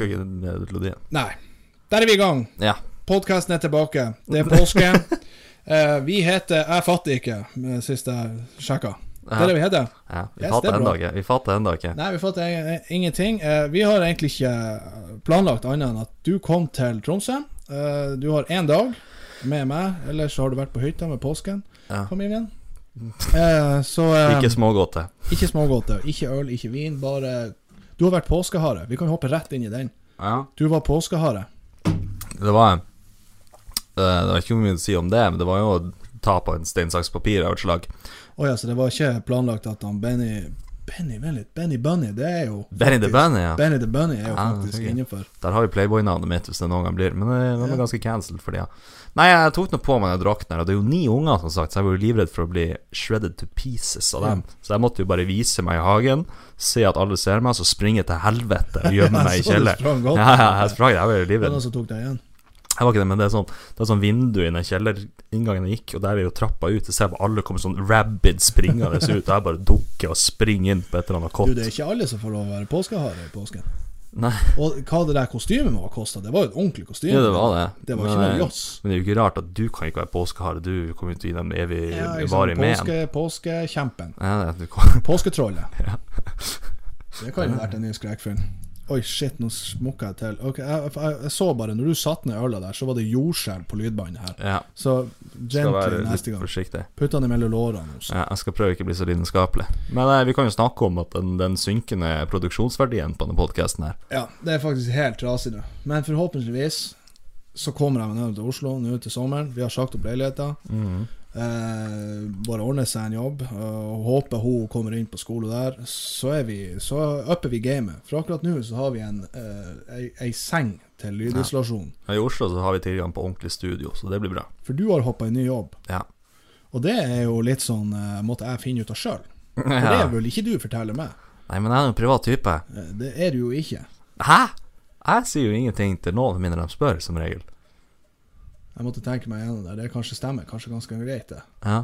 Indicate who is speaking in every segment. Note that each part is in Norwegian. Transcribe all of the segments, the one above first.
Speaker 1: skal ikke melodien.
Speaker 2: Nei. Der er vi i gang.
Speaker 1: Ja.
Speaker 2: Podkasten er tilbake. Det er påske. uh, vi heter Jeg fatter ikke, med sist jeg sjekka. Det er det vi heter?
Speaker 1: ja. Vi
Speaker 2: Yes,
Speaker 1: fatter
Speaker 2: er
Speaker 1: ennå ikke. Vi fatter ennå ikke.
Speaker 2: Nei, vi fatter ingenting. Eh, vi har egentlig ikke planlagt annet enn at du kom til Tromsø. Eh, du har én dag med meg, ellers har du vært på hytta med påsken,
Speaker 1: Ja.
Speaker 2: familien. Eh, så eh,
Speaker 1: Ikke smågodte.
Speaker 2: ikke smågodte. ikke øl, ikke vin. Bare Du har vært påskehare. Vi kan hoppe rett inn i den.
Speaker 1: Ja.
Speaker 2: Du var påskehare.
Speaker 1: Det var eh, Det var ikke mye å si om det, men det var jo tap ta på en stein, saks, papir av et slag.
Speaker 2: Å ja, så det var ikke planlagt at han Benny Benny, Benny. Benny Bunny, det er jo
Speaker 1: Benny the Bunny, ja.
Speaker 2: Benny the Bunny er jo
Speaker 1: Ja,
Speaker 2: faktisk innenfor.
Speaker 1: Der har vi Playboy-navnet mitt, hvis det noen gang blir. Men det var er
Speaker 2: Ja.
Speaker 1: ganske cancelled for det. Ja. Nei, jeg tok nå på meg den drakten her, og det er jo ni unger, som sagt, så jeg var jo livredd for å bli shredded to pieces av dem. Så jeg måtte jo bare vise meg i hagen, se at alle ser meg, så springe til helvete og gjemme meg i kjelleren. Ja, jeg sprang, jeg var jo
Speaker 2: Det var
Speaker 1: livredd.
Speaker 2: noen som tok deg igjen.
Speaker 1: Jeg var ikke det, men det er sånn, det er sånn vindu i den kjellerinngangen jeg gikk, og der er jo trappa ut. Jeg ser på alle kommer sånn rabid springende ut, og jeg bare dukker og springer inn på et eller annet
Speaker 2: Du,
Speaker 1: kott.
Speaker 2: det er ikke alle som får lov å være påskehare i påsken.
Speaker 1: Nei,
Speaker 2: Og hva det der kostymet må ha kosta, det var jo et ordentlig kostyme.
Speaker 1: ja, det var det.
Speaker 2: Det var
Speaker 1: Men,
Speaker 2: ikke noe joss.
Speaker 1: Men det er jo ikke rart at du kan ikke være påskehare. Du kommer jo til å gi dem evig
Speaker 2: Ja,
Speaker 1: varig men.
Speaker 2: Påske, påskekjempen.
Speaker 1: Ja, det, du kan.
Speaker 2: Påsketrollet.
Speaker 1: Ja.
Speaker 2: Det kan jo vært en ny skrekkfilm. Oi, shit, nå smukka jeg til. Ok, jeg, jeg, jeg så bare, når du satte ned øla der, så var det jordskjelv på lydbåndet her.
Speaker 1: Ja,
Speaker 2: Så gently neste gang.
Speaker 1: forsiktig.
Speaker 2: Putt den mellom lårene. også.
Speaker 1: Ja, jeg skal prøve ikke å bli så lidenskapelig. Men eh, vi kan jo snakke om at den, den synkende produksjonsverdien på denne podkasten her
Speaker 2: Ja, det er faktisk helt trasig nå. Men forhåpentligvis så kommer jeg meg ned til Oslo nå til sommeren. Vi har sagt opp leiligheter. leiligheta. Eh, bare ordne seg en jobb. Og håper hun kommer inn på skole der. Så, er vi, så upper vi gamet. For akkurat nå så har vi en eh, ei, ei seng til lydisolasjon.
Speaker 1: Ja, I Oslo så har vi tilgang på ordentlig studio, så det blir bra.
Speaker 2: For du har hoppa i ny jobb.
Speaker 1: Ja.
Speaker 2: Og det er jo litt sånn eh, måtte jeg finne ut av sjøl. For det
Speaker 1: ja.
Speaker 2: vil ikke du fortelle meg.
Speaker 1: Nei, men jeg er jo en privat type.
Speaker 2: Eh, Det er du jo ikke.
Speaker 1: Hæ? Jeg sier jo ingenting til noen med mindre de spør, som regel.
Speaker 2: Jeg måtte tenke meg gjennom det. Det kanskje stemmer. Kanskje ganske greit, det.
Speaker 1: Ja.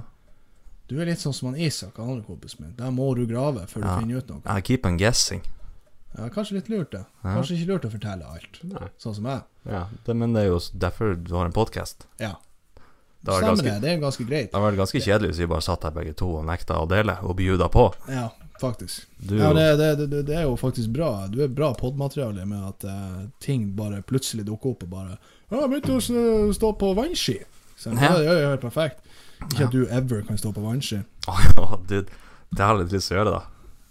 Speaker 2: Du er litt sånn som han Isak, andre kompisen min. Der må du grave før du
Speaker 1: Ja.
Speaker 2: finner ut noe.
Speaker 1: I keep on guessing.
Speaker 2: Ja, kanskje litt lurt, det.
Speaker 1: Ja.
Speaker 2: Kanskje ikke lurt å fortelle alt.
Speaker 1: Nei.
Speaker 2: Sånn som jeg.
Speaker 1: Ja, det, men det er jo derfor du har en podkast.
Speaker 2: Ja.
Speaker 1: Det var
Speaker 2: Stemmer
Speaker 1: ganske,
Speaker 2: det. Det er ganske greit.
Speaker 1: det var ganske kjedelig hvis vi bare satt her begge to og nekta å dele, og bjuda på.
Speaker 2: Ja, faktisk.
Speaker 1: Du,
Speaker 2: Ja, det, det, det, det er jo faktisk bra. Du er bra podmateriale med at uh, ting bare plutselig dukker opp og bare Ja, jeg begynte å stå på vannski. Så, ja.
Speaker 1: Ja.
Speaker 2: det er jo helt perfekt. Ikke at du ever kan stå på vannski.
Speaker 1: Å ja, dude. Det har jeg litt lyst til å gjøre, da.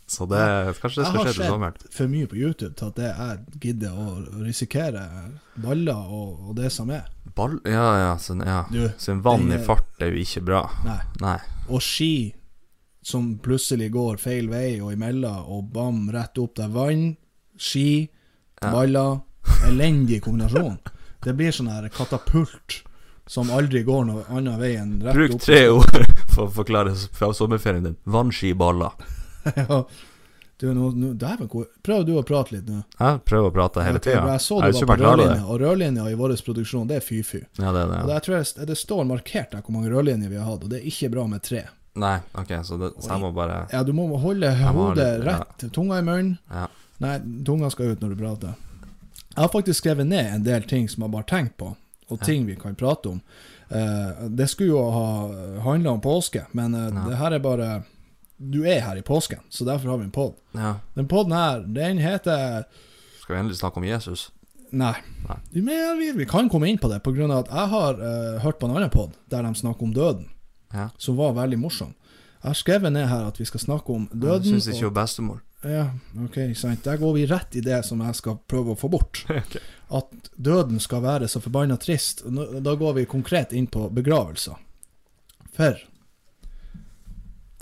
Speaker 1: Så det, kanskje det
Speaker 2: Jeg
Speaker 1: skal
Speaker 2: har
Speaker 1: skje til sommeren.
Speaker 2: sett for mye på YouTube til at det jeg gidder å risikere baller og, og det som er.
Speaker 1: Ball Ja, ja. Sånn, ja.
Speaker 2: Du,
Speaker 1: Så vann i fart er jo ikke bra.
Speaker 2: Nei.
Speaker 1: Nei.
Speaker 2: Og ski som plutselig går feil vei og imellom, og bam, rett opp der. Vann, ski, baller. Elendig kombinasjon. Det blir sånn her katapult som aldri går noen annen vei enn rett
Speaker 1: Bruk
Speaker 2: opp.
Speaker 1: tre ord for å forklare fra sommerferien din. Vannskiballer.
Speaker 2: ja. Du, nå, nå, dæven, prøv du å prate litt nå.
Speaker 1: Jeg prøver å prate hele tida.
Speaker 2: Jeg så du
Speaker 1: jeg
Speaker 2: var på rødlinja, og rødlinja i vår produksjon, det er fy-fy.
Speaker 1: Ja, det det,
Speaker 2: ja.
Speaker 1: det.
Speaker 2: det står markert der hvor mange rødlinjer vi har hatt, og det er ikke bra med tre.
Speaker 1: Nei, ok, så, det, så jeg må bare
Speaker 2: Ja, du må holde hodet
Speaker 1: litt- ja.
Speaker 2: rett, tunga i munnen.
Speaker 1: Ja.
Speaker 2: Nei, tunga skal ut når du prater. Jeg har faktisk skrevet ned en del ting som jeg bare tenker på, og ting vi kan prate om. Uh, det skulle jo ha handla om påske, men uh,
Speaker 1: Ja.
Speaker 2: det her er bare Du er her i påsken, så derfor har vi en pod.
Speaker 1: Ja.
Speaker 2: Den poden her, den heter
Speaker 1: Skal vi endelig snakke om Jesus?
Speaker 2: Nei.
Speaker 1: Nei.
Speaker 2: Men vi, vi kan komme inn på det, på grunn av at jeg har uh, hørt på en annen pod der de snakker om døden,
Speaker 1: Ja.
Speaker 2: som var veldig morsom. Jeg har skrevet ned her at vi skal snakke om
Speaker 1: Jeg
Speaker 2: døden.
Speaker 1: syns ikke hun bestemor.
Speaker 2: Ja, ok, sant. Der går vi rett i det som jeg skal prøve å få bort.
Speaker 1: okay.
Speaker 2: At døden skal være så forbanna trist. Da går vi konkret inn på begravelser. For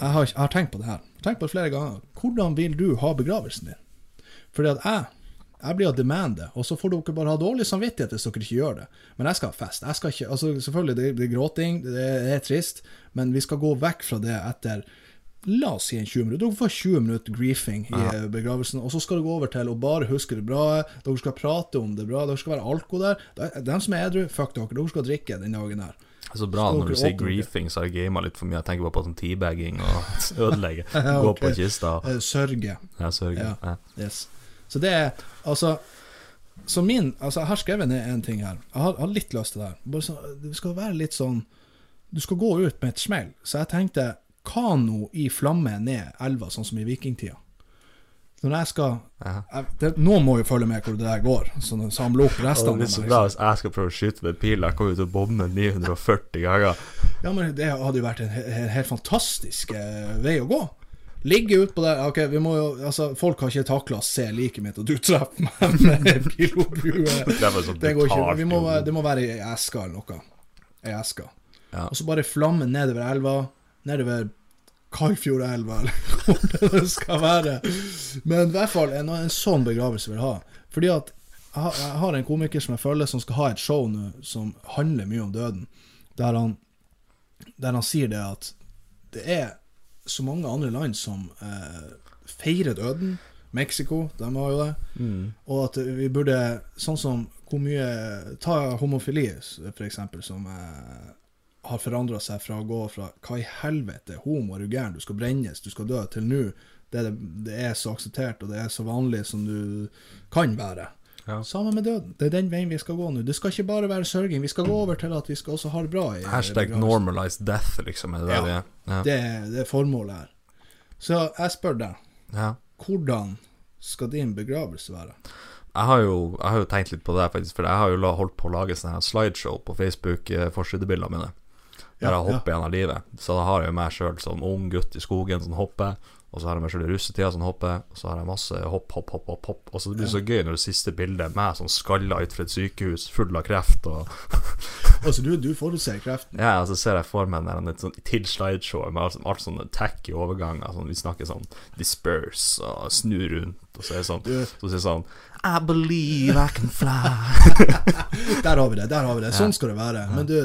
Speaker 2: jeg har, jeg har tenkt på det her. Jeg tenkt på det flere ganger. Hvordan vil du ha begravelsen din? Fordi at jeg jeg blir å demande, og så får dere bare ha dårlig samvittighet hvis dere ikke gjør det. Men jeg skal ha fest. Jeg skal ikke, altså Selvfølgelig, det, det er gråting, det er trist, men vi skal gå vekk fra det etter La oss si en 20 minutter. Dere får 20 minutter griefing i eh, begravelsen, og så skal det gå over til å bare huske det bra. Dere skal prate om det bra. Dere skal være alko der. De som er edru, fuck dere. Dere skal drikke den dagen her.
Speaker 1: Det er så bra når du sier griefing, så har jeg gama litt for mye. Jeg tenker bare på sånn teabagging og ødelegge. Gå
Speaker 2: okay.
Speaker 1: på kista.
Speaker 2: Eh, Sørge.
Speaker 1: Ja, sørge.
Speaker 2: Ja. Yes. Så det er altså så min Altså, jeg har skrevet ned en ting her. Jeg har, har litt lyst til det her. Så, det skal være litt sånn Du skal gå ut med et smell. Så jeg tenkte kano i flamme ned elva, sånn som i vikingtida. Når jeg skal jeg, det, Noen må jo følge med hvor det der går, så de samler opp
Speaker 1: Det er så
Speaker 2: meg,
Speaker 1: bra hvis jeg skal prøve å skyte med pil. Jeg kommer til å bomme 940 ganger.
Speaker 2: Ja, men det hadde jo vært en, he- he- helt fantastisk eh, vei å gå. Ligge utpå der Ok, vi må jo Altså, folk har ikke takla å se liket mitt, og du treffer meg med pilobue.
Speaker 1: Det var så
Speaker 2: Det går ikke. Vi må, det må være i eska eller noe. Ei eske.
Speaker 1: Ja.
Speaker 2: Og så bare flamme nedover elva. Nedover Kaldfjordelva, eller hvor det skal være. Men i hvert fall en, en sånn begravelse vil jeg ha. Fordi at jeg har, jeg har en komiker som jeg følger som skal ha et show nå som handler mye om døden. Der han, der han sier det at det er så mange andre land som eh, feirer døden. Mexico, de har jo det.
Speaker 1: Mm.
Speaker 2: Og at vi burde Sånn som hvor mye Ta homofili, eksempel, som eh, har forandra seg fra å gå fra Hva i helvete, homo, er du gæren, du skal brennes, du skal dø, til nå det, det er så akseptert, og det er så vanlig som du kan være.
Speaker 1: Ja.
Speaker 2: Sammen med døden. Det er den veien vi skal gå nå. Det skal ikke bare være sørging. Vi skal gå over til at vi skal også ha det bra. i
Speaker 1: Hashtag
Speaker 2: begravelsen.
Speaker 1: normalize death, liksom. Er det
Speaker 2: Ja.
Speaker 1: det? Ja.
Speaker 2: Det, det er formålet her. Så jeg spør deg,
Speaker 1: ja.
Speaker 2: hvordan skal din begravelse være?
Speaker 1: Jeg har, jo, jeg har jo tenkt litt på det, faktisk, for jeg har jo holdt på å lage sånne her slideshow på Facebook, eh, mine. Der
Speaker 2: Ja,
Speaker 1: jeg hopper gjennom livet. Så da har jeg jo meg sjøl som ung gutt i skogen som hopper. Og så har jeg meg sjøl i russetida som hopper. Og så har jeg masse hopp, hopp, hopp, hopp. hopp Og så blir det så gøy når det siste bildet meg som skalla fra et sykehus, full av kreft. Og
Speaker 2: Altså, du, du forutser kreften.
Speaker 1: ja, og så ser jeg for meg et sånn til slideshow med alt, alt sånne tacky overganger. Sånn, vi snakker sånn disperse og snu rundt. Og så er det sånn Så sier sånn I believe I can fly.
Speaker 2: Der har vi det. der har vi det Sånn skal det være. Men du,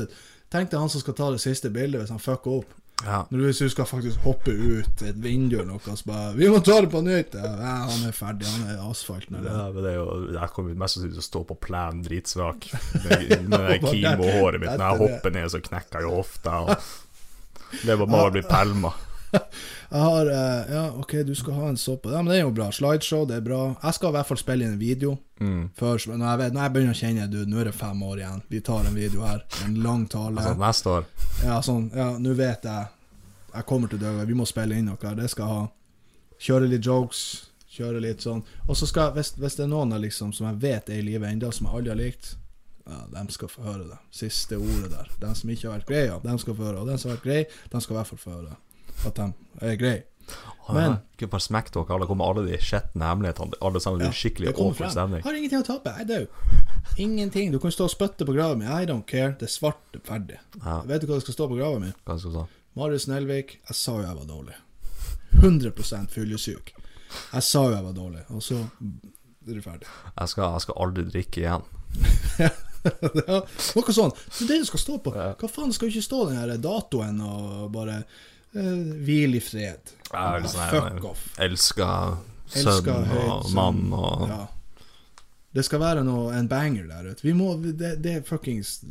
Speaker 2: tenk deg han som skal ta det siste bildet hvis han fucker opp.
Speaker 1: Ja.
Speaker 2: Hvis du skal faktisk hoppe ut et vindu eller noe, så bare 'Vi må ta det på nytt!' Ja, han er ferdig. Han er i asfalten. Eller.
Speaker 1: Ja, men det er jo Jeg kommer mest sannsynlig til å stå på plenen dritsvak med, med kimo-håret mitt. Når jeg hopper ned, så knekker jeg hofta. Og det er bare bli pælma.
Speaker 2: Jeg har uh, Ja, OK, du skal ha en såpe. Ja, men det er jo bra. Slideshow, det er bra. Jeg skal i hvert fall spille inn en video.
Speaker 1: Mm.
Speaker 2: Før, når, jeg vet, når jeg begynner å kjenne du, nå er det fem år igjen, vi tar en video her. En lang tale.
Speaker 1: Altså, neste år
Speaker 2: Ja, sånn, ja, nå vet jeg Jeg kommer til å dø, vi må spille inn noe Det skal jeg ha Kjøre litt jokes Kjøre litt sånn Og så skal, hvis, hvis det er noen liksom Som jeg vet er i livet enda Som jeg aldri har likt Ja, de skal få høre det Siste ordet der Den som ikke har vært greie, ja, de skal få høre Og den som har vært grei, de skal i hvert fall få høre At de er grei Men-
Speaker 1: Ikke bare smekk dere alle, kommer alle de skjetne hemmelighetene. Alle sammen
Speaker 2: Ja,
Speaker 1: skikkelig
Speaker 2: åpen
Speaker 1: stemning.
Speaker 2: Har ingenting å tape, jeg er død Ingenting, du kan stå og spytte på graven min I don't care, det er svart, det er ferdig
Speaker 1: Ja,
Speaker 2: Vet du hva det skal stå på graven min?
Speaker 1: skal stå?
Speaker 2: Marius Nelvik, jeg sa jo jeg var dårlig. 100% fyllesyk. Jeg sa jo jeg var dårlig, og så er du ferdig.
Speaker 1: Jeg skal, jeg skal aldri drikke igjen.
Speaker 2: ja, noe sånt. Det er det du skal stå på. Hva faen, skal jo ikke stå den her datoen og bare hvil i fred.
Speaker 1: Ja, sånn
Speaker 2: Fuck off.
Speaker 1: Elsker sønn og mann og
Speaker 2: Ja. Det skal være noe, en banger der ute. Vi må, det, det er fuckings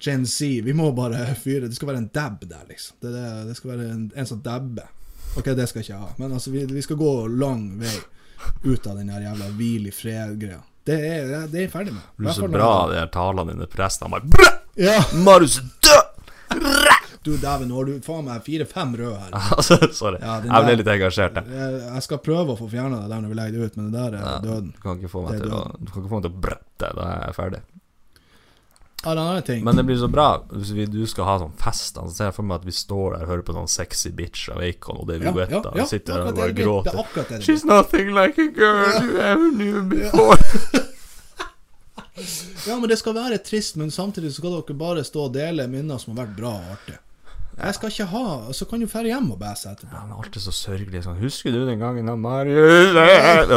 Speaker 2: Gen Z. Vi må bare fyre. Det skal være en dab der, liksom. Det, det, det skal være en, en som dabber. Ok, det skal jeg ikke ha. Men altså, vi, vi skal gå lang vei ut av den her jævla hvil i fred-greia. Det er det jeg ferdig med.
Speaker 1: Det blir så bra, de her talene dine. Prestene bare Brø!
Speaker 2: Ja,
Speaker 1: Marius er død!
Speaker 2: Du dæven, nå har du faen meg fire-fem røde her.
Speaker 1: Altså, sorry.
Speaker 2: Ja,
Speaker 1: jeg ble
Speaker 2: der-
Speaker 1: litt engasjert, jeg.
Speaker 2: Jeg, skal prøve å få fjerna det der når vi legger det ut, men det der er
Speaker 1: Ja.
Speaker 2: døden.
Speaker 1: Du kan ikke få meg til å Du kan ikke få meg til å brette, da er jeg ferdig. Men det blir så bra hvis vi, du skal ha sånn fest. Så ser jeg for meg at vi står der og hører på sånn sexy bitch av Acon, og det vi
Speaker 2: ja, ja, ja,
Speaker 1: og sitter der og bare gråter.
Speaker 2: er det.
Speaker 1: She's nothing like a girl you ever knew before.
Speaker 2: Ja, men det skal være trist, men samtidig så skal dere bare stå og dele minner som har vært bra og artig. Jeg skal ikke ha Så kan du dra hjem og bæse etterpå.
Speaker 1: Ja, men alt er så sørgelig. Sånn, Husker du den gangen da Marius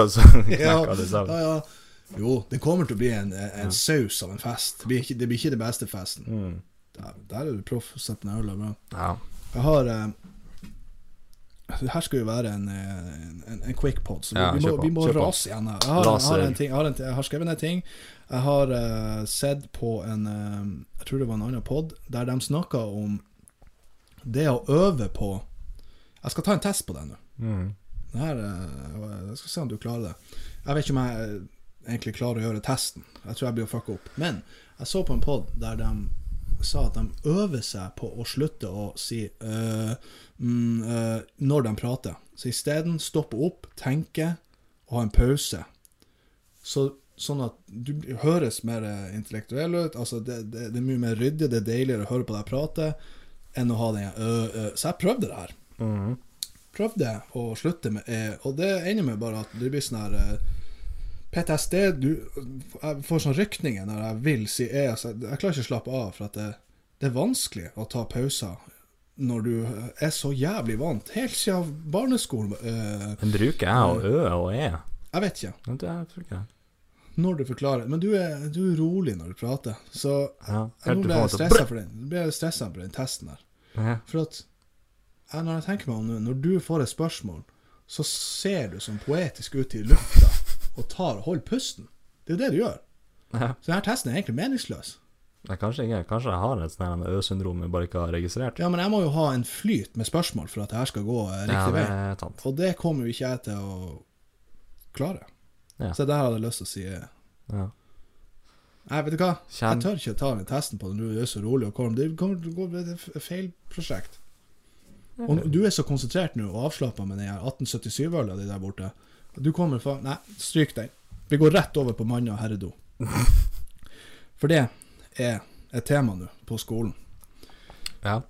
Speaker 1: Og så knekka det sammen.
Speaker 2: ja, ja. Jo, det kommer til å bli en, en saus av en fest. Det blir ikke det, blir ikke det beste festen.
Speaker 1: Mm.
Speaker 2: Der, der er du proff. Sett ned øla bra.
Speaker 1: Ja.
Speaker 2: Jeg har eh, Det her skal jo være en, eh, en, en quick pod, så vi,
Speaker 1: Ja,
Speaker 2: vi må, vi må rase igjen her. Jeg har, jeg har, en ting, jeg har, en, jeg har skrevet ned ting. Jeg har uh, sett på en uh, Jeg tror det var en annen pod, der de snakka om det å øve på Jeg skal ta en test på deg nå.
Speaker 1: Mm.
Speaker 2: Det her, eh, jeg skal se om du klarer det. Jeg vet ikke om jeg egentlig klarer å gjøre testen. Jeg tror jeg blir å fucke opp. Men jeg så på en pod der de sa at de øver seg på å slutte å si øh, mm, øh, når de prater. Så isteden stoppe opp, tenke og ha en pause. Så, sånn at du høres mer intellektuell ut. Altså det, det, det er mye mer ryddig, det er deiligere å høre på deg prate enn å ha den øh, øh. Så jeg prøvde det her. Prøvde å slutte med e, Og det ender med bare at det blir sånn her øh, PTSD du, Jeg får sånn rykninger når jeg vil si E. Altså, jeg klarer ikke å slappe av, for at det, det er vanskelig å ta pauser når du er så jævlig vant. Helt siden barneskolen øh,
Speaker 1: Men bruker jeg og ø og e?
Speaker 2: Jeg vet ikke
Speaker 1: Det tror ikke
Speaker 2: når du forklarer, men du er, du er rolig når du prater. Så
Speaker 1: Ja,
Speaker 2: jeg, nå ble jeg stressa for den ble jeg stresset for den testen her.
Speaker 1: Ja.
Speaker 2: For at jeg, når jeg tenker meg om nå, når du får et spørsmål, så ser du sånn poetisk ut i lufta og tar og holder pusten. Det er jo det du gjør.
Speaker 1: Ja.
Speaker 2: Så denne testen er egentlig meningsløs.
Speaker 1: Nei, kanskje ikke. Kanskje jeg har et sånn ø-syndrom jeg bare ikke har registrert.
Speaker 2: Ja, men jeg må jo ha en flyt med spørsmål for at det her skal gå eh, riktig
Speaker 1: Ja, det
Speaker 2: vei.
Speaker 1: sant.
Speaker 2: Og det kommer jo ikke jeg til å klare.
Speaker 1: Ja.
Speaker 2: Så der hadde jeg lyst til å si eh,
Speaker 1: Ja.
Speaker 2: Nei, vet du hva?
Speaker 1: Kjenn-
Speaker 2: Jeg tør ikke ta den testen på det når du er så rolig og kom. Det kommer til å gå det et feilprosjekt. Og du er så konsentrert nå og avslappa med den her 1877-øla di der borte. Du kommer fra Nei, stryk den. Vi går rett over på mann og herredo. For det er et tema nå på skolen.
Speaker 1: ja.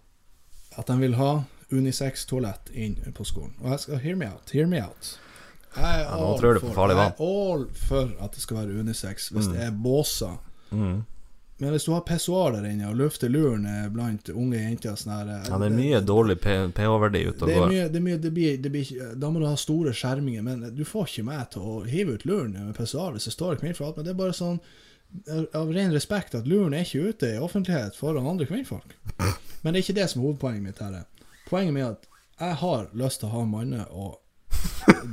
Speaker 2: At de vil ha unisex-toalett inn på skolen. Og jeg skal Hear me out. Hear me out. Jeg er all for-. Jeg er all for at det skal være unisex hvis det er båser.
Speaker 1: Mm.
Speaker 2: Men hvis du har pissoar der inne og lufter luren eh, blant unge jenter sånn her, eh,
Speaker 1: ja, det er mye dårlig pH-verdi ute og går.
Speaker 2: mye, det mye det blir, det blir, Da må du ha store skjerminger, men du får ikke meg til å hive ut luren med pissoar hvis det står et kvinnfolk. Men det er bare sånn eh, av ren respekt at luren er ikke ute i offentlighet foran andre kvinnfolk. Men det er ikke det som er hovedpoenget mitt her. Poenget mitt er at jeg har lyst til å ha manne- og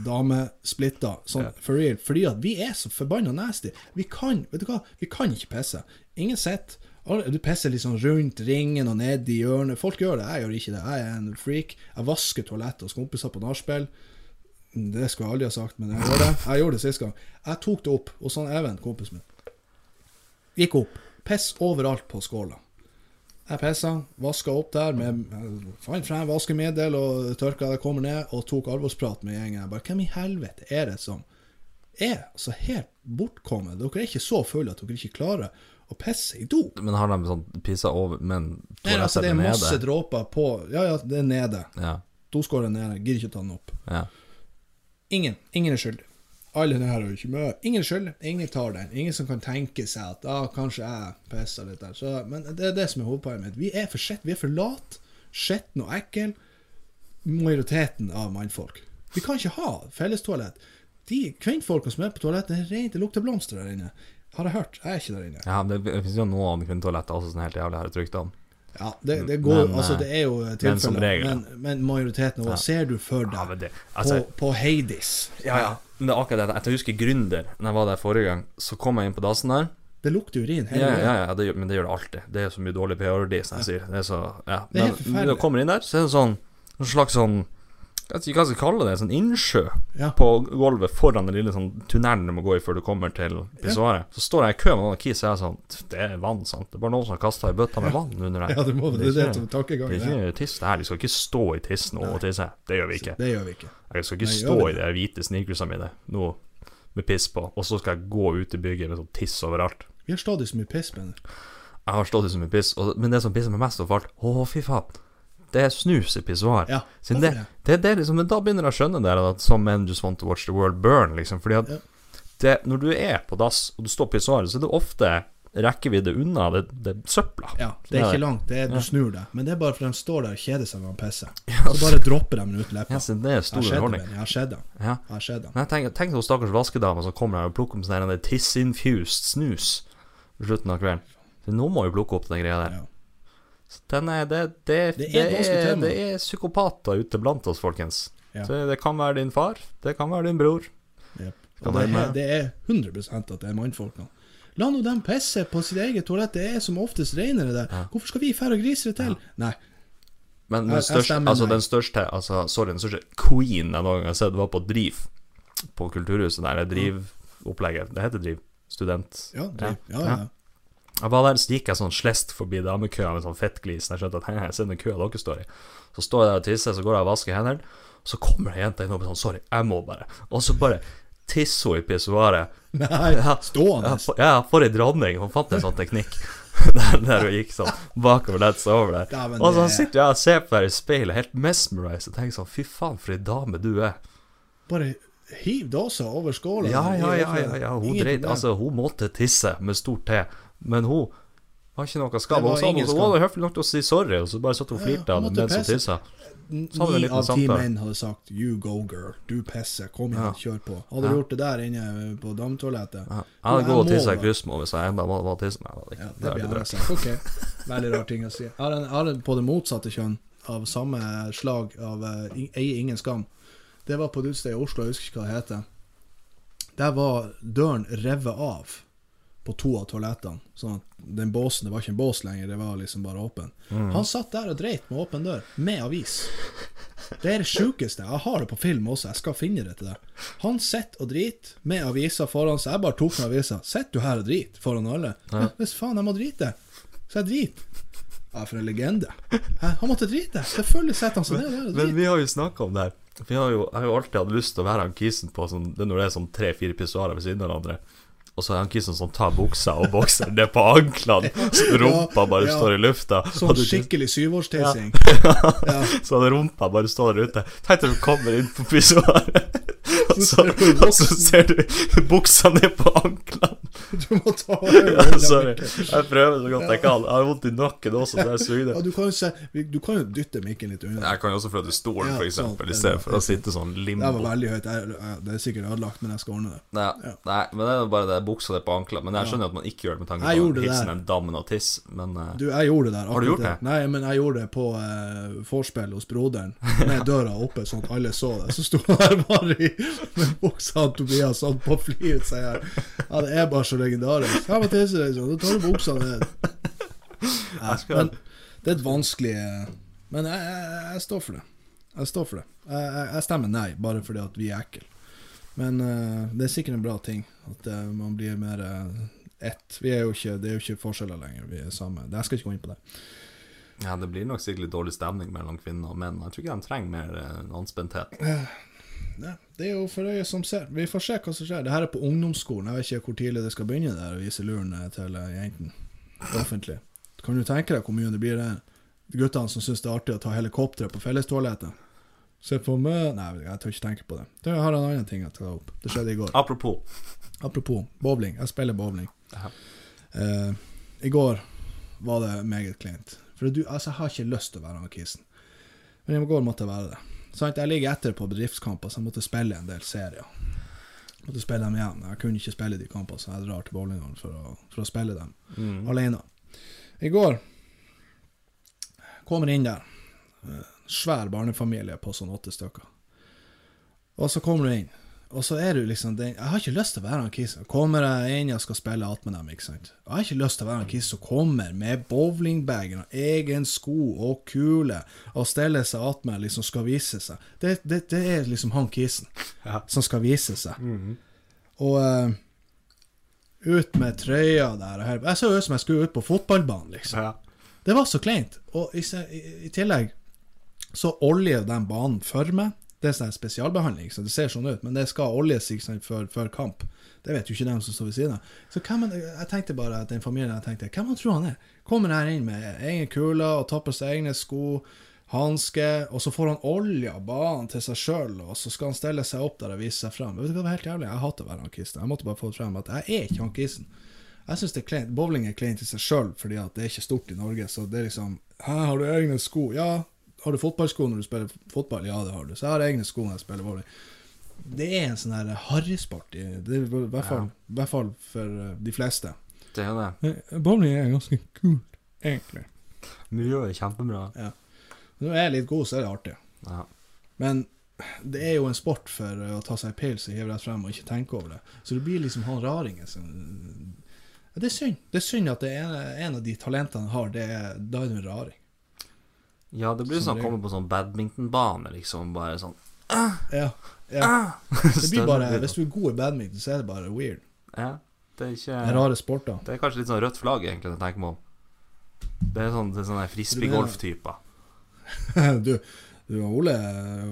Speaker 2: damesplitter sånn for real, fordi at vi er så forbanna nasty. Vi kan vet du hva, vi kan ikke pisse. Ingen sitter Du pisser liksom rundt ringen og ned i hjørnet. Folk gjør det, jeg gjør ikke det. Jeg er en freak. Jeg vasker toalettet hos kompiser på nachspiel. Det skulle jeg aldri ha sagt, men jeg gjorde det. Jeg gjorde det sist gang. Jeg tok det opp hos han Even, kompisen min. Gikk opp. Piss overalt på skåla. Jeg pissa, vaska opp der med Fant frem vaskemiddel og tørka det kommer ned, og tok alvorsprat med gjengen. Jeg bare Hvem i helvete er det som er så helt bortkommet? Dere er ikke så fulle at dere ikke klarer å pisse i do.
Speaker 1: Men har de sånn pissa over, men
Speaker 2: Nei, altså, det er
Speaker 1: er
Speaker 2: masse dråper på Ja, ja, det er nede.
Speaker 1: Ja.
Speaker 2: Doskåren er nede. Gidder ikke å ta den opp.
Speaker 1: ja.
Speaker 2: Ingen. Ingen er skyldig. Alle denne er jo ikke mye. Ingen skyld. Ingen tar den. Ingen som kan tenke seg at ah, kanskje jeg pissa litt der. Så, men det er det som er hovedpoenget mitt. Vi er for skett, vi er for late, skitne og ekle. Majoriteten av mannfolk. Vi kan ikke ha fellestoalett. De kvinnfolka som er på toalettet, det det lukter blomster der inne. Har jeg hørt. Jeg er ikke der inne.
Speaker 1: ja det, det finnes jo noen kvinnetoaletter også er helt jævlig, har jeg trykt om.
Speaker 2: Ja, det, det går
Speaker 1: Men,
Speaker 2: Altså,
Speaker 1: eh,
Speaker 2: det er jo tilfeller, men, men majoriteten Hva
Speaker 1: Ja.
Speaker 2: Ser du for deg
Speaker 1: Ja, det, altså,
Speaker 2: på, på Heidis
Speaker 1: ja, ja. Men det er akkurat det. Jeg husker Gründer, Når jeg var der forrige gang. Så kom jeg inn på dassen der.
Speaker 2: Det lukter urin hele
Speaker 1: Ja, ja, ja det, men det gjør det alltid. Det er så mye dårlig pH-verdi, som jeg sier. Det er så, ja.
Speaker 2: Det er helt
Speaker 1: Men
Speaker 2: forferdelig.
Speaker 1: når du kommer inn der, så er det sånn En slags sånn Jeg vet ikke hva jeg skal kalle det. Sånn innsjø
Speaker 2: Ja.
Speaker 1: på gulvet foran den lille sånn tunnelen du må gå i før du kommer til pissoaret. Så står jeg i kø med noen kis, og jeg er sånn Det er vann, sant. Det er bare noen som har kasta ei bøtte med vann under der.
Speaker 2: Ja, det må det.
Speaker 1: er
Speaker 2: Det er det tankegangen.
Speaker 1: Det er ikke tiss det her. De skal ikke stå i tissen og tisse. Det gjør vi ikke.
Speaker 2: Det gjør vi ikke.
Speaker 1: Jeg skal ikke
Speaker 2: Nei,
Speaker 1: stå i de hvite sneakersene mine nå med piss på, og så skal jeg gå ut i bygget med sånn tiss overalt.
Speaker 2: Vi har stadig så mye piss med det.
Speaker 1: Jeg har stått i så mye piss, og, men det som pisser meg mest av alt Å, fy faen. Det er snus i pissoar.
Speaker 2: Ja,
Speaker 1: det, det, det, det liksom, men da begynner jeg å skjønne det at some men just want to watch the world burn, liksom. Fordi at
Speaker 2: Ja.
Speaker 1: det, når du er på dass, og du står på pissoaret, så er det ofte rekkevidde unna det, det søpla.
Speaker 2: Ja, det er ikke langt. Det er, du snur deg. Men det er bare for de står der og kjeder seg når de pisser. Så bare dropper de den ut leppa.
Speaker 1: Yes, det er stor underholdning.
Speaker 2: Jeg har sett dem.
Speaker 1: Ja.
Speaker 2: Jeg
Speaker 1: tenker, tenk noen stakkars vaskedame som kommer her og plukker opp sånn tiss-infused snus på slutten av kvelden. Så nå må vi plukke opp den greia der.
Speaker 2: Ja.
Speaker 1: Så Den er, det, det,
Speaker 2: Det er det,
Speaker 1: er, det er psykopater ute blant oss, folkens.
Speaker 2: Ja.
Speaker 1: Så det kan være din far, det kan være din bror.
Speaker 2: Jep. Og det, er, det er 100 at det er mannfolkene. La nå dem pisse på sitt eget toalett. Det er som oftest reinere der.
Speaker 1: Ja.
Speaker 2: Hvorfor skal vi fære og grise det til? Nei.
Speaker 1: Men den største, altså den største altså, Sorry, den største queen jeg noen gang har sett, var på Driv. På Kulturhuset der. Driv-opplegget. Det heter Driv. Student.
Speaker 2: Ja, driv. ja,
Speaker 1: Ja. Jeg var der, så gikk jeg sånn slest forbi damekøa med sånn fettglis. Jeg skjønte at hei, jeg ser den køa dere står i. Så står jeg der og tisser, så går jeg og vasker hendene. Så kommer ei jente inn og sånn Sorry, jeg må bare. Og så bare tisser hun i pissoaret.
Speaker 2: Nei, stående.
Speaker 1: Ja, for, ja, for ei dronning. Hun fant en sånn teknikk. der, der hun gikk sånn bakover seg over der.
Speaker 2: Ja,
Speaker 1: og så sitter jeg og ser på deg i speilet, helt mesmerized, og tenker sånn Fy faen, for ei dame du er.
Speaker 2: Bare hiv dåsa over skåla.
Speaker 1: Ja, ja, ja, ja, ja. Hun dreit. Altså, hun måtte tisse med stort T, men hun var ikke noe skam.
Speaker 2: Var
Speaker 1: Hun
Speaker 2: skam.
Speaker 1: hun var høflig nok til å si sorry, og så bare satt hun og flirte av
Speaker 2: hun
Speaker 1: den
Speaker 2: måtte
Speaker 1: som tissa.
Speaker 2: Ni av ti menn hadde sagt 'you go, girl', du pisser, kom igjen,
Speaker 1: Ja.
Speaker 2: kjør på. Hadde
Speaker 1: Ja.
Speaker 2: gjort det der inne på dametoalettet
Speaker 1: Ja. Jeg hadde gått og tissa i
Speaker 2: da.
Speaker 1: kryssmål hvis jeg enda må, må tisse. Nei, det,
Speaker 2: Ja,
Speaker 1: det,
Speaker 2: det blir jeg Ok, veldig rar ting å si. Jeg har en, jeg har en på det motsatte kjønn, av samme slag av uh, Eier ingen skam. Det var på et utested i Oslo, jeg husker ikke hva det heter. Der var døren revet av på to av toalettene. Sånn at den båsen, det var ikke en bås lenger, det var liksom bare åpen.
Speaker 1: Mm.
Speaker 2: Han satt der og dreit med åpen dør, med avis. Det er det sjukeste. Jeg har det på film også, jeg skal finne det til deg. Han sitter og driter med avisa foran seg. Jeg bare tok med avisa. Sitter du her og driter foran alle? Ja. Hvis faen, jeg må drite. Så jeg driter. Ja, for en legende. Han måtte drite. Selvfølgelig setter han seg ned der og
Speaker 1: Men vi har jo snakka om det her. Vi har jo, jeg har jo alltid hatt lyst til å være han kisen på sånn, det når det er sånn tre-fire pissoarer ved siden av hverandre. Og så er han Kristian som tar buksa og bokser ned på anklene, så rumpa bare
Speaker 2: ja.
Speaker 1: står i lufta.
Speaker 2: Sånn skikkelig syvårstissing. Ja.
Speaker 1: Så hadde rumpa bare står der ute. Tenk når du kommer inn på pissoaret, og og så ser du buksa ned på anklene.
Speaker 2: Du må ta.
Speaker 1: Ja, sorry. Jeg prøver så godt jeg kan. Jeg har vondt i nakken også, så jeg sugde.
Speaker 2: Ja, du kan se Du kan jo dytte mikken litt unna.
Speaker 1: Jeg kan jo også flytte stolen,
Speaker 2: Ja, sånn.
Speaker 1: stedet for å sitte sånn
Speaker 2: Det var veldig høyt. Det er sikkert ødelagt, men jeg skal ordne det.
Speaker 1: Nei, men det er bare det buksa det på ankla. Men jeg skjønner at man ikke gjør det med tanke på hilsen en dammen og tiss, men uh,
Speaker 2: Du, jeg gjorde det der.
Speaker 1: Har du gjort det?
Speaker 2: Nei, men jeg gjorde det på uh, vorspiel hos broderen, med døra oppe, sånn at alle så det. Så sto han der bare i med buksa til Tobias sånn på flyet, sier jeg. Ja, det er bare så legendarisk. Ja, men tisse deg, sånn, da tar du buksa ned. Nei, men det er et vanskelig eh, Men jeg, jeg, jeg står for det. Jeg står for det. Jeg, jeg, jeg stemmer nei, bare fordi at vi er ekle. Men uh, det er sikkert en bra ting at uh, man blir mer uh, ett. Vi er jo ikke, det er jo ikke forskjeller lenger, vi er samme. Jeg skal ikke gå inn på det.
Speaker 1: ja, det blir nok sikkert litt dårlig stemning mellom kvinner og menn. Jeg tror ikke de trenger mer uh, anspenthet.
Speaker 2: Ja, det er jo for øyet som ser. Vi får se hva som skjer. Det her er på ungdomsskolen. Jeg vet ikke hvor tidlig det skal begynne der å vise luren til jentene offentlig. Kan du tenke deg hvor mye det blir der? Guttene som syns det er artig å ta helikopter på fellestoalettet. Se på meg Nei, jeg tør ikke tenke på det. Det har en annen ting jeg tar opp. Det skjedde i går.
Speaker 1: Apropos.
Speaker 2: Apropos bowling. Jeg spiller bowling. Eh, I går var det meget kleint. For du, altså, jeg har ikke lyst til å være han kisen. Men i går måtte jeg være det. Sant? Jeg ligger etter på bedriftskamper, så jeg måtte spille en del serier. Jeg måtte spille dem igjen. Jeg kunne ikke spille de kampene, så jeg drar til bowlinghallen for, for å spille dem
Speaker 1: Mm.
Speaker 2: alene. I går kommer inn der. Eh, Svær barnefamilie på sånn åtte stykker. Og så kommer du inn, og så er du liksom den Jeg har ikke lyst til å være han kisen. Kommer jeg inn og skal spille att med dem, ikke sant. Jeg har ikke lyst til å være han kisen som kommer med bowlingbagen og egen sko og kule og stiller seg attmed liksom skal vise seg. Det, det, det er liksom han kisen
Speaker 1: Ja.
Speaker 2: som skal vise seg. Og uh, ut med trøya der og her. Jeg så ut som jeg skulle ut på fotballbanen, liksom.
Speaker 1: Ja.
Speaker 2: Det var så kleint. Og i, i, i tillegg så oljer den banen for meg. Det er sånn spesialbehandling, så det ser sånn ut, men det skal oljes ikke før, før kamp. Det vet jo ikke dem som står ved siden av. Så hvem, jeg tenkte bare at den familien jeg tenkte, hvem han tror han er? Kommer her inn med egen kule og tar på seg egne sko, hanske, og så får han olja banen til seg sjøl, og så skal han stelle seg opp der og vise seg fram. Vet du hva, det var helt jævlig. Jeg hater å være han kisten. Jeg måtte bare få frem at jeg er ikke han kisten. Jeg syns. Bowling er kleint i seg sjøl, fordi det er ikke stort i Norge. Så det er liksom Hæ, har du egne sko? Ja. Har du fotballsko når du spiller fotball? Ja, det har du. Så jeg har egne sko når jeg spiller volley. Det er en sånn her harrysport, i- er hvert fall, i hvert fall for eh, de fleste.
Speaker 1: Det er det.
Speaker 2: Eh, Bowling er ganske kult, egentlig.
Speaker 1: Mye er kjempebra.
Speaker 2: Når jeg er litt god, så er det artig.
Speaker 1: Ja.
Speaker 2: Men det er jo en sport for eh, å ta seg en pils og hive rett frem og ikke tenke over det. Så det blir liksom han raringen som Ja, Det er synd. Det er synd at det er en av de talentene han har, det er, da er du en raring.
Speaker 1: Ja, det blir sånn å komme på sånn badmintonbane, liksom. Bare sånn
Speaker 2: Ja. ja. Det blir bare Hvis du er god i badminton, så er det bare weird.
Speaker 1: Ja, det er
Speaker 2: Det er
Speaker 1: ikke
Speaker 2: rare sporter.
Speaker 1: Det er kanskje litt sånn rødt flagg, egentlig, når jeg tenker meg om. Det er sånn, det er sånne frisbeegolf-typer.
Speaker 2: du, du og Ole,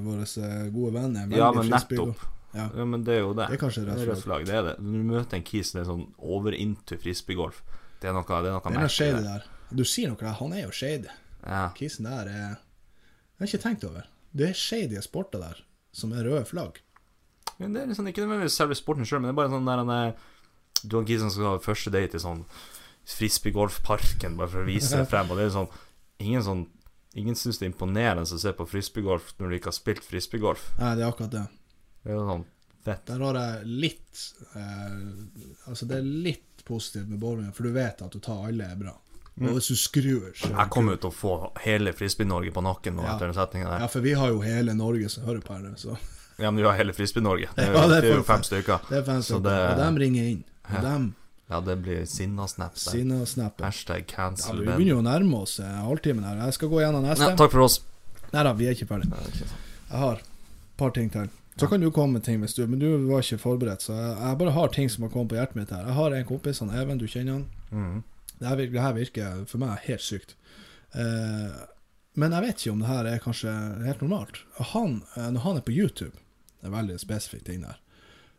Speaker 2: vår eh, gode venn, er veldig
Speaker 1: Ja, men nettopp.
Speaker 2: Ja.
Speaker 1: Ja, men det er jo det.
Speaker 2: Det er kanskje
Speaker 1: Det er rødt
Speaker 2: flagg.
Speaker 1: det er det. Når du møter en kis som er sånn over into frisbeegolf, det er noe, det er noe
Speaker 2: Det er noe shady
Speaker 1: der.
Speaker 2: Du sier noe der, han er jo shady.
Speaker 1: Ja.
Speaker 2: Kisen der er Jeg har ikke tenkt over. Det er shady sporter der, som er røde flagg.
Speaker 1: Men det er liksom ikke nødvendigvis selve sporten sjøl, men det er bare sånn der han Du har Kisen skal ha første date i sånn frisbeegolfparken, bare for å vise det frem, og det er sånn Ingen sånn Ingen syns det er imponerende å se på frisbeegolf når du ikke har spilt frisbeegolf.
Speaker 2: Nei, det er akkurat det.
Speaker 1: Det er sånn fett.
Speaker 2: Der har jeg litt eh, Altså, det er litt positivt med bowling, for du vet at å ta alle er bra.
Speaker 1: Mm.
Speaker 2: Og hvis du skrur, så
Speaker 1: Jeg kommer jo til å få hele Frisbee-Norge på nakken nå
Speaker 2: Ja.
Speaker 1: etter den setninga der.
Speaker 2: Ja, for vi har jo hele Norge som hører på her så
Speaker 1: Ja, men du har hele Frisbee-Norge. Det
Speaker 2: Ja, det
Speaker 1: det er jo fem stykker.
Speaker 2: det er
Speaker 1: fem
Speaker 2: stykker.
Speaker 1: Det...
Speaker 2: og dem ringer inn. Og
Speaker 1: Ja.
Speaker 2: dem
Speaker 1: Ja, det blir sinnasnap
Speaker 2: snapper.
Speaker 1: Hashtag
Speaker 2: Ja,
Speaker 1: cancel
Speaker 2: vi begynner jo å nærme oss eh, halvtimen her. Jeg skal gå gjennom neste.
Speaker 1: Nei, takk for oss.
Speaker 2: Nei da, vi er ikke ferdig.
Speaker 1: Nei, ikke sant.
Speaker 2: Jeg har et par ting til. Så kan du komme med ting hvis du Men du var ikke forberedt, så jeg, bare har ting som har kommet på hjertet mitt her. Jeg har en kompis, han Even, du kjenner han.
Speaker 1: Mhm.
Speaker 2: Det her, virker, det her virker for meg helt sykt. Eh, men jeg vet ikke om det her er kanskje helt normalt. Han, eh, når han er på YouTube, det er veldig spesifikt ting der,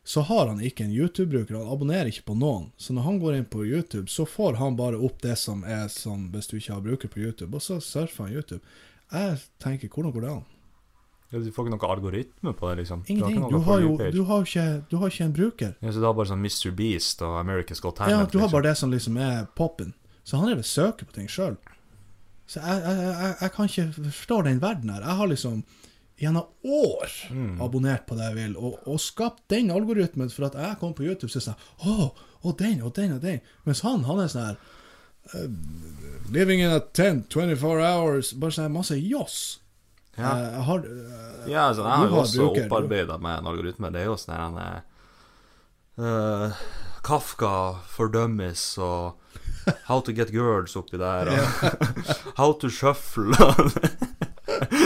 Speaker 2: så har han ikke en YouTube-bruker. Han abonnerer ikke på noen. Så når han går inn på YouTube, så får han bare opp det som er sånn hvis du ikke har bruker på YouTube, og så surfer han YouTube. Jeg tenker, hvordan går det an?
Speaker 1: Du får ikke noe algoritme på det, liksom? Du har
Speaker 2: Ingenting. Du har jo du har ikke, du har ikke en bruker.
Speaker 1: Ja, så du har bare sånn Mr. Beast og America's Got
Speaker 2: Ja, du har
Speaker 1: liksom.
Speaker 2: bare det som liksom er poppen. Så han er vel søker på ting sjøl. Så jeg, jeg, jeg, jeg kan ikke forstå den verden her. Jeg har liksom gjennom år
Speaker 1: Mm.
Speaker 2: abonnert på det jeg vil, og, og skapt den algoritmen for at jeg kom på YouTube så sa Å, og den, og den, og den. Mens han, han er sånn her uh, Living in a tent 24 hours. Bare sånn masse joss.
Speaker 1: Ja.
Speaker 2: uh, har uh,
Speaker 1: Ja, altså, jeg har jo også opparbeida med en algoritme. Det er jo sånn eh, Kafka fordømmes og How to get girls oppi der, og How to shuffle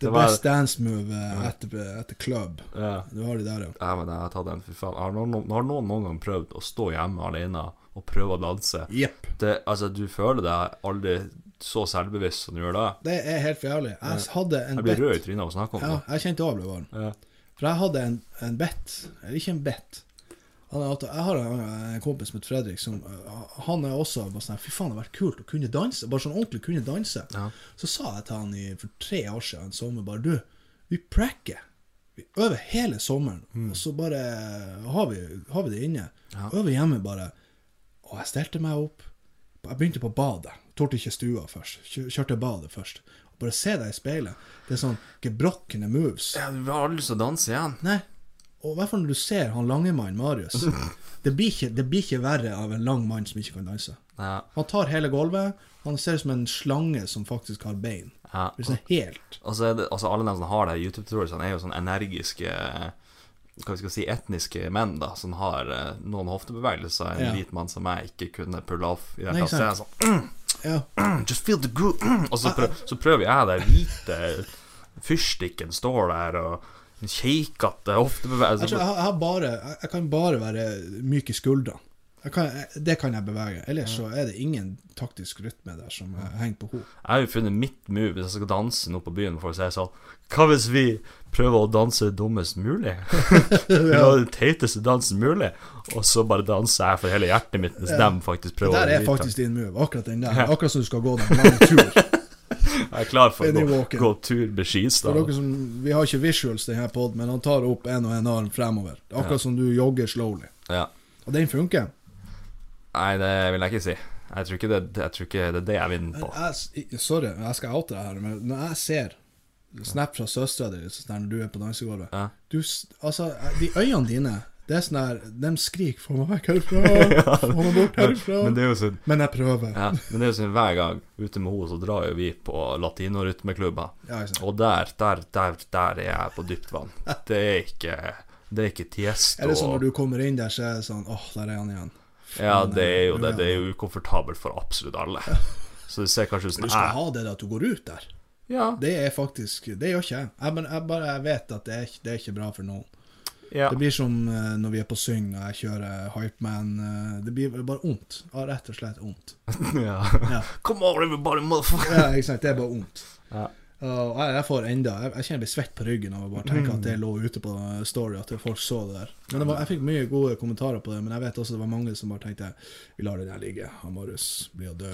Speaker 2: The
Speaker 1: var-
Speaker 2: best dance move at etter, etter club.
Speaker 1: ja.
Speaker 2: Du har de der, ja.
Speaker 1: ja, men jeg har tatt den, fy faen. Har noen, har noen noen gang prøvd å stå hjemme alene og prøve å danse?
Speaker 2: Yep.
Speaker 1: Det, altså, du føler deg aldri så selvbevisst som du gjør da.
Speaker 2: Det er helt for jævlig. Jeg hadde en
Speaker 1: Jeg blir rød i trynet av å snakke om
Speaker 2: Ja,
Speaker 1: det.
Speaker 2: jeg kjente òg ble varm.
Speaker 1: Ja.
Speaker 2: For jeg hadde en, en bet, eller ikke en bet. Han jeg har en, en kompis som heter Fredrik, som uh, han er også bare sånn Fy faen, det har vært kult å kunne danse. Bare sånn ordentlig kunne danse.
Speaker 1: Ja.
Speaker 2: Så sa jeg til han i, for tre år siden en sommer bare Du, vi pracker. Vi øver hele sommeren, og så bare har vi, har vi det inne.
Speaker 1: Ja.
Speaker 2: Øver hjemme bare. Og jeg stelte meg opp. Jeg begynte på badet. Torde ikke stua først. Kjør- Kjørte badet først. Og bare se deg i speilet. Det er sånn gebrokkende moves.
Speaker 1: ja, du har aldri lyst til å danse igjen.
Speaker 2: Nei. Og i hvert fall når du ser han lange mann, Marius. Det blir, ikke, det blir ikke verre av en lang mann som ikke kan danse.
Speaker 1: Ja,
Speaker 2: Han tar hele gulvet. Han ser ut som en slange som faktisk har bein.
Speaker 1: ja.
Speaker 2: Det er sånn helt
Speaker 1: Og så er det, altså alle de som har det YouTube-tutorialsene, er jo sånn energiske Hva vi skal si, etniske menn, da, som har eh, noen hoftebevegelser en
Speaker 2: Ja.
Speaker 1: hvit mann som jeg ikke kunne pulle off. I det
Speaker 2: Nei.
Speaker 1: Så jeg sånn
Speaker 2: Ja.
Speaker 1: mm, Just feel the groove. Og så prøver jeg der hvite fyrstikken står der, og en
Speaker 2: Jeg,
Speaker 1: hoftebevegelse.
Speaker 2: tror jeg, jeg, bare, jeg, kan bare være myk i skuldrene. Det kan jeg bevege. Ellers så er det ingen taktisk rytme der som henger på hop.
Speaker 1: Jeg har jo funnet mitt move hvis jeg skal danse nå på byen. For å si sånn Hva hvis vi prøver å danse dummest mulig? Har den teiteste dansen mulig, og så bare danser jeg for hele hjertet mitt, mens
Speaker 2: Ja.
Speaker 1: de faktisk
Speaker 2: Det
Speaker 1: prøver
Speaker 2: der er faktisk din move. Akkurat den der. Akkurat som du skal gå den lange tur.
Speaker 1: Jeg er klar for å gå, gå tur med
Speaker 2: som, vi har ikke visuals denne poden, men han tar opp en og en arm fremover. Akkurat ja. Som du jogger slowly.
Speaker 1: Ja.
Speaker 2: Og den funker.
Speaker 1: Nei, det vil jeg ikke si. Jeg tror ikke det, tror ikke det er det jeg vinner på.
Speaker 2: Jeg, sorry, jeg skal oute deg her, men når jeg ser snap fra søstera di når du er på dansegulvet
Speaker 1: Ja.
Speaker 2: du, Altså, de øynene dine Det er sånn her De skriker 'få meg vekk herfra', 'få meg bort herfra'.
Speaker 1: Men det er jo sånn
Speaker 2: Men jeg prøver.
Speaker 1: ja, men det er jo sånn hver gang ute med henne, så drar jo vi på latinorytmeklubber.
Speaker 2: Ja, ikke sant.
Speaker 1: Og der, der, der, der er jeg på dypt vann. Det er ikke Det er ikke Tiesto.
Speaker 2: Er det sånn når du kommer inn der, så er det sånn åh, der er han igjen.
Speaker 1: Ja, det er jo det. Det er jo ukomfortabelt for absolutt alle. Så det ser kanskje ut som
Speaker 2: Du skal
Speaker 1: jeg
Speaker 2: ha det da at du går ut der.
Speaker 1: Ja.
Speaker 2: Det er faktisk Det gjør ikke jeg. Jeg, bare- jeg bare jeg vet at det er, ikke- det er ikke bra for noen.
Speaker 1: Ja.
Speaker 2: Det blir som eh, når vi er på syng og jeg kjører Hypeman. eh, det blir bare vondt. Ja, rett og slett vondt.
Speaker 1: ja.
Speaker 2: Ja.
Speaker 1: Come on, everybody, motherfucker!
Speaker 2: Ja, ikke sant. Det er bare vondt.
Speaker 1: Ja.
Speaker 2: Og jeg, jeg får enda Jeg, jeg kjenner jeg blir svett på ryggen av å bare tenke at det lå ute på Story, at folk så det der. Men det var, jeg fikk mye gode kommentarer på det, men jeg vet også det var mange som bare tenkte vi lar det der ligge. Han Marius blir å dø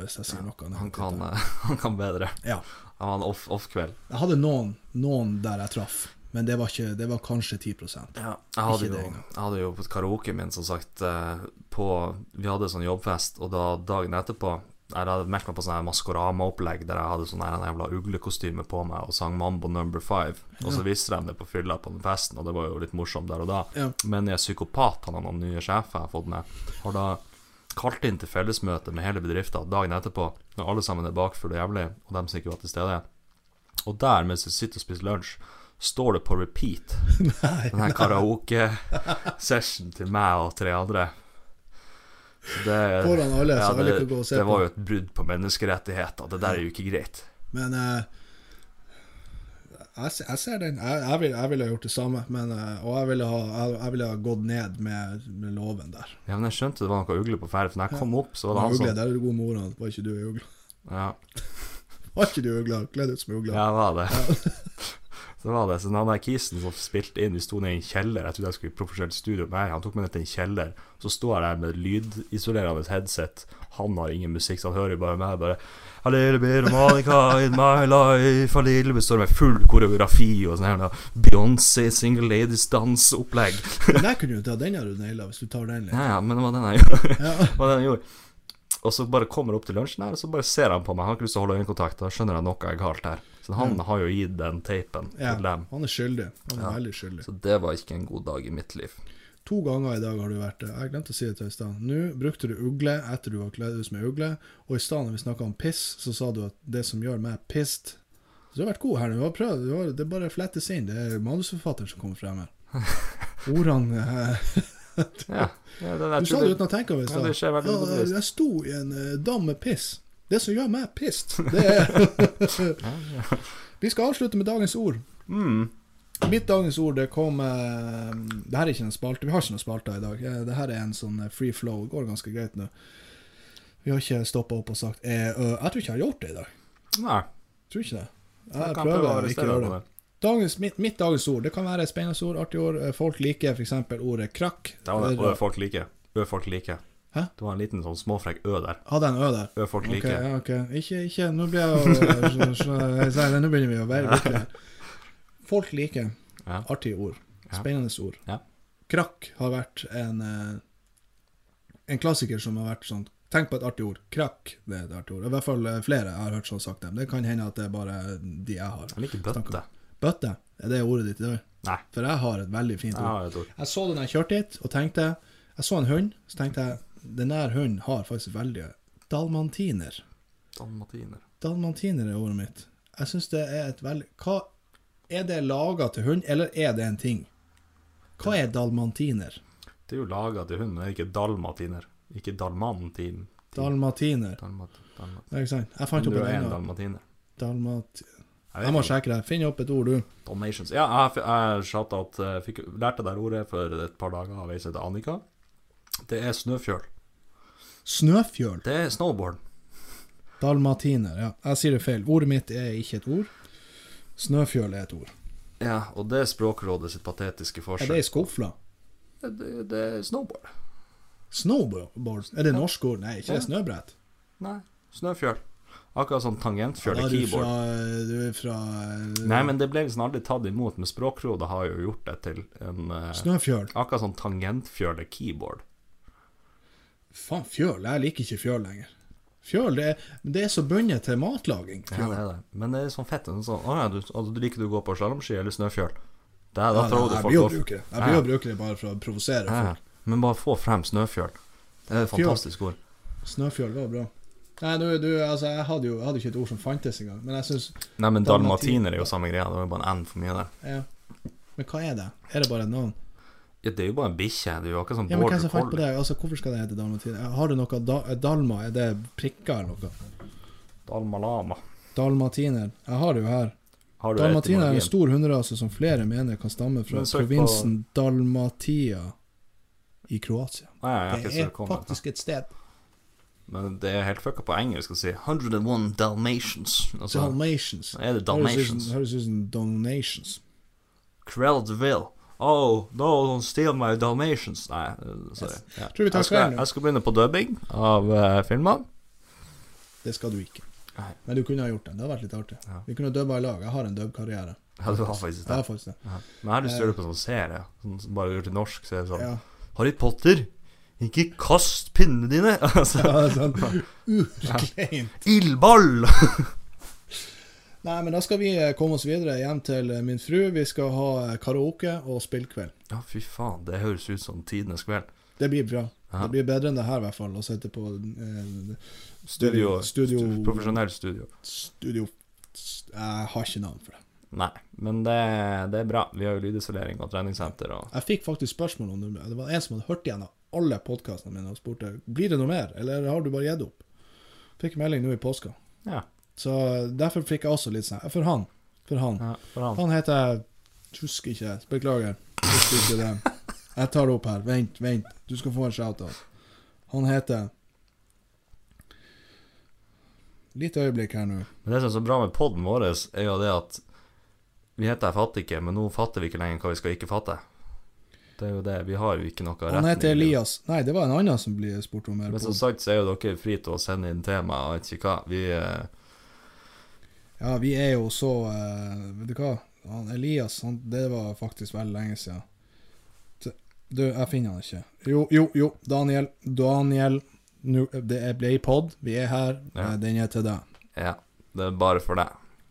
Speaker 2: hvis jeg sier noe.
Speaker 1: Han kan, han kan bedre.
Speaker 2: Ja.
Speaker 1: Han var en off- off-kveld.
Speaker 2: Jeg hadde noen, noen der jeg traff, men det var, ikke, det var kanskje 10
Speaker 1: Ja, jeg hadde, jo, jeg hadde jo på karaoken min, som sagt, eh, på Vi hadde sånn jobbfest, og da dagen etterpå Jeg hadde meldt meg på sånn Maskorama-opplegg der jeg hadde sånn jævla uglekostyme på meg og sang Mambo Number Five. Og så viste de det på fylla på den festen, og det var jo litt morsomt der og da.
Speaker 2: Ja.
Speaker 1: Men jeg er psykopat, han har noen nye sjefer jeg har fått med, har da kalt inn til fellesmøte med hele bedriften dagen etterpå, når alle sammen er bakfulle og jævlig, og dem som ikke var til stede. Og der, mens vi sitter og spiser lunsj, står det på repeat
Speaker 2: Nei.
Speaker 1: den her karaoke-session til meg og tre andre. Det,
Speaker 2: Foran alle, så alle kan gå og se
Speaker 1: det
Speaker 2: på.
Speaker 1: var jo et brudd på menneskerettigheter. Det der er jo ikke greit.
Speaker 2: Men uh, jeg, jeg ser den. Jeg, jeg, vil, ville ha gjort det samme. Men, uh, og jeg ville, ha, jeg, ville ha gått ned med, med loven der.
Speaker 1: Ja, men jeg skjønte det var noe ugle på ferde, for når jeg kom opp, så var det han som
Speaker 2: der er du god med ordene. Var ikke du ugla?
Speaker 1: Ja,
Speaker 2: Var ikke du ugla? Kledd ut som ugle?
Speaker 1: ja det var det. Så var det, så han der kisen som spilte inn, vi sto ned i en kjeller. Jeg trodde jeg skulle i profesjonelt studio. Nei, han tok meg ned til en kjeller. Så står jeg der med lydisolerende headset. Han har ingen musikk, så han hører bare meg bare A little bit of Monica in my life A little bit Står med full koreografi og sånn her Beyoncé single ladies-dansopplegg.
Speaker 2: Men der kunne du ta den har du naila, hvis du tar den litt.
Speaker 1: Ja, ja, men det var den jeg gjorde.
Speaker 2: Ja.
Speaker 1: Var den jeg gjorde. Og så bare kommer jeg opp til lunsjen her, og så bare ser han på meg. Han har ikke lyst til å holde øyekontakt. Da skjønner jeg noe er galt her. Så han har jo gitt den teipen
Speaker 2: Ja,
Speaker 1: til dem.
Speaker 2: han er skyldig. Han er
Speaker 1: Ja.
Speaker 2: veldig skyldig.
Speaker 1: Så det var ikke en god dag i mitt liv.
Speaker 2: To ganger i dag har du vært det. Jeg glemte å si det til deg i stad. Nå brukte du ugle etter du var kledd ut som ei ugle, og i stad når vi snakka om piss, så sa du at det som gjør meg pissed Så du har vært god her. Du har prøvd. Du har, det bare flettes inn. Det er manusforfatteren som kommer frem her. Ordene
Speaker 1: Ja, ja
Speaker 2: Du sa det uten å tenke over det. i stad. Ja, jeg sto i en uh, dam med piss. Det som gjør meg pissed, det er Vi skal avslutte med dagens ord.
Speaker 1: Mm.
Speaker 2: Mitt dagens ord det kom eh, Det her er ikke en spalte. Vi har ikke noen spalter i dag. Eh, Det her er en sånn eh, free flow. Det går ganske greit nå. Vi har ikke stoppa opp og sagt eh, ø. Jeg tror ikke jeg har gjort det i dag.
Speaker 1: Nei,
Speaker 2: Tror ikke det.
Speaker 1: jeg
Speaker 2: Jeg prøver å ikke gjøre det. Dagens, mitt, mitt dagens ord det kan være spennende ord, artig ord. Eh, Folk liker f.eks. ordet krakk.
Speaker 1: Det var det folk liker. Ø folk liker.
Speaker 2: Hæ?
Speaker 1: Det var en liten sånn småfrekk Ø der.
Speaker 2: Hadde en ø der?
Speaker 1: Ø folk
Speaker 2: okay,
Speaker 1: liker.
Speaker 2: ja, ok. Ikke, ikke Nå blir jeg jeg det, Nå begynner vi å være virkelig Folk liker
Speaker 1: Ja.
Speaker 2: artige ord. Spennende ord.
Speaker 1: Ja.
Speaker 2: Krakk har vært en eh, En klassiker som har vært sånn Tenk på et artig ord. Krakk, det er et artig ord. I hvert fall eh, flere jeg har hørt sånn sagt dem. Det kan hende at det er bare de jeg har.
Speaker 1: Jeg liker bøtte.
Speaker 2: Bøtte, er det ordet ditt i dag?
Speaker 1: Nei.
Speaker 2: For jeg har et veldig fint
Speaker 1: Jeg
Speaker 2: ord.
Speaker 1: har et ord.
Speaker 2: Jeg så det da jeg kjørte hit, og tenkte Jeg så en hund, så tenkte jeg den der hunden har faktisk veldig Dalmantiner.
Speaker 1: Dalmatiner.
Speaker 2: Dalmantiner er ordet mitt. Jeg syns det er et veldig Hva Er det laga til hund, eller er det en ting? Hva er dalmantiner?
Speaker 1: Det er jo laga til hund, det er ikke dalmatiner. Ikke dalmantin.
Speaker 2: Dalmatiner.
Speaker 1: Dalmat, dalmat.
Speaker 2: Ja, Ikke sant? Jeg fant opp en
Speaker 1: 101 dalmatiner.
Speaker 2: Dalmat...
Speaker 1: Jeg
Speaker 2: Jeg må sjekke det. Finn opp et ord, du.
Speaker 1: Dalmatians. Ja, jeg, jeg at, eh, fikk, lærte det ordet for et par dager av ei som heter Annika. Det er snøfjøl.
Speaker 2: Snøfjøl.
Speaker 1: Det er snowboard.
Speaker 2: Dalmatiner. Ja, jeg sier det feil. Ordet mitt er ikke et ord. Snøfjøl er et ord.
Speaker 1: Ja, og det er Språkrådet sitt patetiske
Speaker 2: Er det i skufla?
Speaker 1: Det, det, det er snowboard.
Speaker 2: Snowboard? Er det norsk ord? Nei, ikke det
Speaker 1: Ja.
Speaker 2: snøbrett?
Speaker 1: Nei, snøfjøl. Akkurat sånn tangentfjøl er keyboard.
Speaker 2: fra, du er fra
Speaker 1: Nei, men det ble liksom aldri tatt imot, men Språkrådet har jo gjort det til en eh,
Speaker 2: Snøfjøl.
Speaker 1: Akkurat sånn tangentfjøl er keyboard.
Speaker 2: Faen, fjøl. Jeg liker ikke fjøl lenger. Fjøl, det er, det er så bundet til matlaging.
Speaker 1: Ja, det er det. Men det er sånn fett. Sånn, sånn, å ja, du, altså, du liker du å gå på slalåmski eller snøfjøl? Det, da
Speaker 2: Ja,
Speaker 1: tror du
Speaker 2: jeg
Speaker 1: folk
Speaker 2: blir å bruke det. Jeg blir å bruke det bare for å provosere folk.
Speaker 1: men bare få frem snøfjøl. Det er et fantastisk ord.
Speaker 2: Snøfjøl var bra. Nei, du, du, altså, jeg hadde jo jeg hadde ikke et ord som fantes engang, men jeg syns
Speaker 1: Nei, men
Speaker 2: dalmatiner
Speaker 1: er jo samme greia. Det var jo bare en N for mye der.
Speaker 2: ja. Men hva er det? Er det bare et navn?
Speaker 1: Ja, det er jo bare en bikkje. Det er jo akkurat som
Speaker 2: Ja, men hva
Speaker 1: border collie.
Speaker 2: det? Altså, Hvorfor skal det hete dalmatiner? Har du noe da, Dalma? Er det prikker eller noe?
Speaker 1: Dalmalama.
Speaker 2: dalmatiner. Jeg har det jo her.
Speaker 1: Har du
Speaker 2: Dalmatiner er en stor hunderase som flere mener kan stamme fra
Speaker 1: provinsen på-
Speaker 2: Dalmatia i Kroatia.
Speaker 1: Nei,
Speaker 2: Det er faktisk et sted.
Speaker 1: Men det er helt fucka på engelsk å si 101 Dalmatians. Altså,
Speaker 2: Dalmatians.
Speaker 1: er det Dalmatians?
Speaker 2: Høres ut som Donations.
Speaker 1: Creldville. Oh, no, don't steal my Dalmatians. Nei, eh, sorry. Ja.
Speaker 2: Tror vi tar
Speaker 1: Jeg, skal, jeg skal begynne på dubbing av uh, filmene.
Speaker 2: Det skal du ikke.
Speaker 1: Nei.
Speaker 2: Men du kunne ha gjort det. Det hadde vært litt artig.
Speaker 1: Ja.
Speaker 2: Vi kunne dubba i lag. Jeg har en dubbkarriere.
Speaker 1: Ja, du har faktisk
Speaker 2: Jeg
Speaker 1: det.
Speaker 2: har faktisk det.
Speaker 1: Ja. Men her du gjøre det på sånn serie. Sånn, bare gjør til norsk. Så er det sånn
Speaker 2: Ja.
Speaker 1: Harry Potter, ikke kast pinnene dine! altså,
Speaker 2: Ja, sånn urkleint.
Speaker 1: Ildball!
Speaker 2: Nei, men da skal vi eh, komme oss videre hjem til eh, min fru. Vi skal ha eh, karaoke og spillkveld.
Speaker 1: Ja, fy faen. Det høres ut som tidenes kveld.
Speaker 2: Det blir bra.
Speaker 1: Aha.
Speaker 2: Det blir bedre enn det her, i hvert fall. Å sitte på eh,
Speaker 1: Studio,
Speaker 2: Studio-
Speaker 1: stu- Profesjonell studio.
Speaker 2: studio Jeg har ikke navn for det.
Speaker 1: Nei, men det, det er bra. Vi har jo lydisolering og treningssenter og
Speaker 2: Jeg fikk faktisk spørsmål om det. Det var en som hadde hørt igjen av alle podkastene mine og spurte Blir det noe mer, eller har du bare gitt opp. Fikk melding nå i påska.
Speaker 1: Ja.
Speaker 2: Så derfor fikk jeg også litt sånn For han. For han.
Speaker 1: ja for han.
Speaker 2: Han heter Husker ikke. Beklager. Husker ikke det. Jeg tar det opp her. Vent, vent. Du skal få en shout-out. Han heter Litt øyeblikk her nå.
Speaker 1: Men det som er så bra med poden vår, er jo det at vi heter 'Jeg fatter ikke', men nå fatter vi ikke lenger hva vi skal ikke fatte. Det er jo det. Vi har jo ikke noe retning.
Speaker 2: Han heter Elias. Nei, det var en annen som ble spurt om her.
Speaker 1: Men som sagt så er jo dere fri til å sende inn tema og ikke hva. Vi eh,
Speaker 2: Ja, vi er jo så eh, Vet du hva? Han Elias, han, det var faktisk veldig lenge siden. Du, jeg finner han ikke. Jo, jo, jo. Daniel. Daniel. Nu, det er- Blaypod. Vi er her.
Speaker 1: Ja.
Speaker 2: Eh, Den er til deg.
Speaker 1: Ja. Det er bare for deg.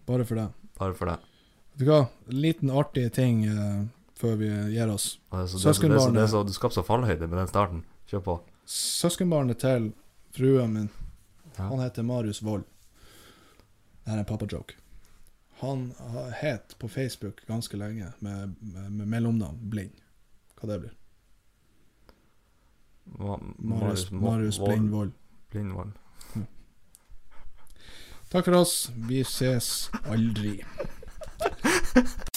Speaker 2: Bare for deg.
Speaker 1: Bare for deg.
Speaker 2: Vet du hva? En liten artig ting uh, før vi gir oss.
Speaker 1: Og Det det det så,
Speaker 2: Søskenbarnet.
Speaker 1: du skapte så fallhøyde med den starten. Kjør på.
Speaker 2: Søskenbarnet til frua min,
Speaker 1: Ja.
Speaker 2: han heter Marius Wold. Det er en pappajoke. Han har- het på Facebook ganske lenge med, med, med mellomnavn Blind. Hva det blir?
Speaker 1: Ma-
Speaker 2: Marius, Marius Blindvold.
Speaker 1: Blindvold.
Speaker 2: Takk for oss. Vi ses aldri.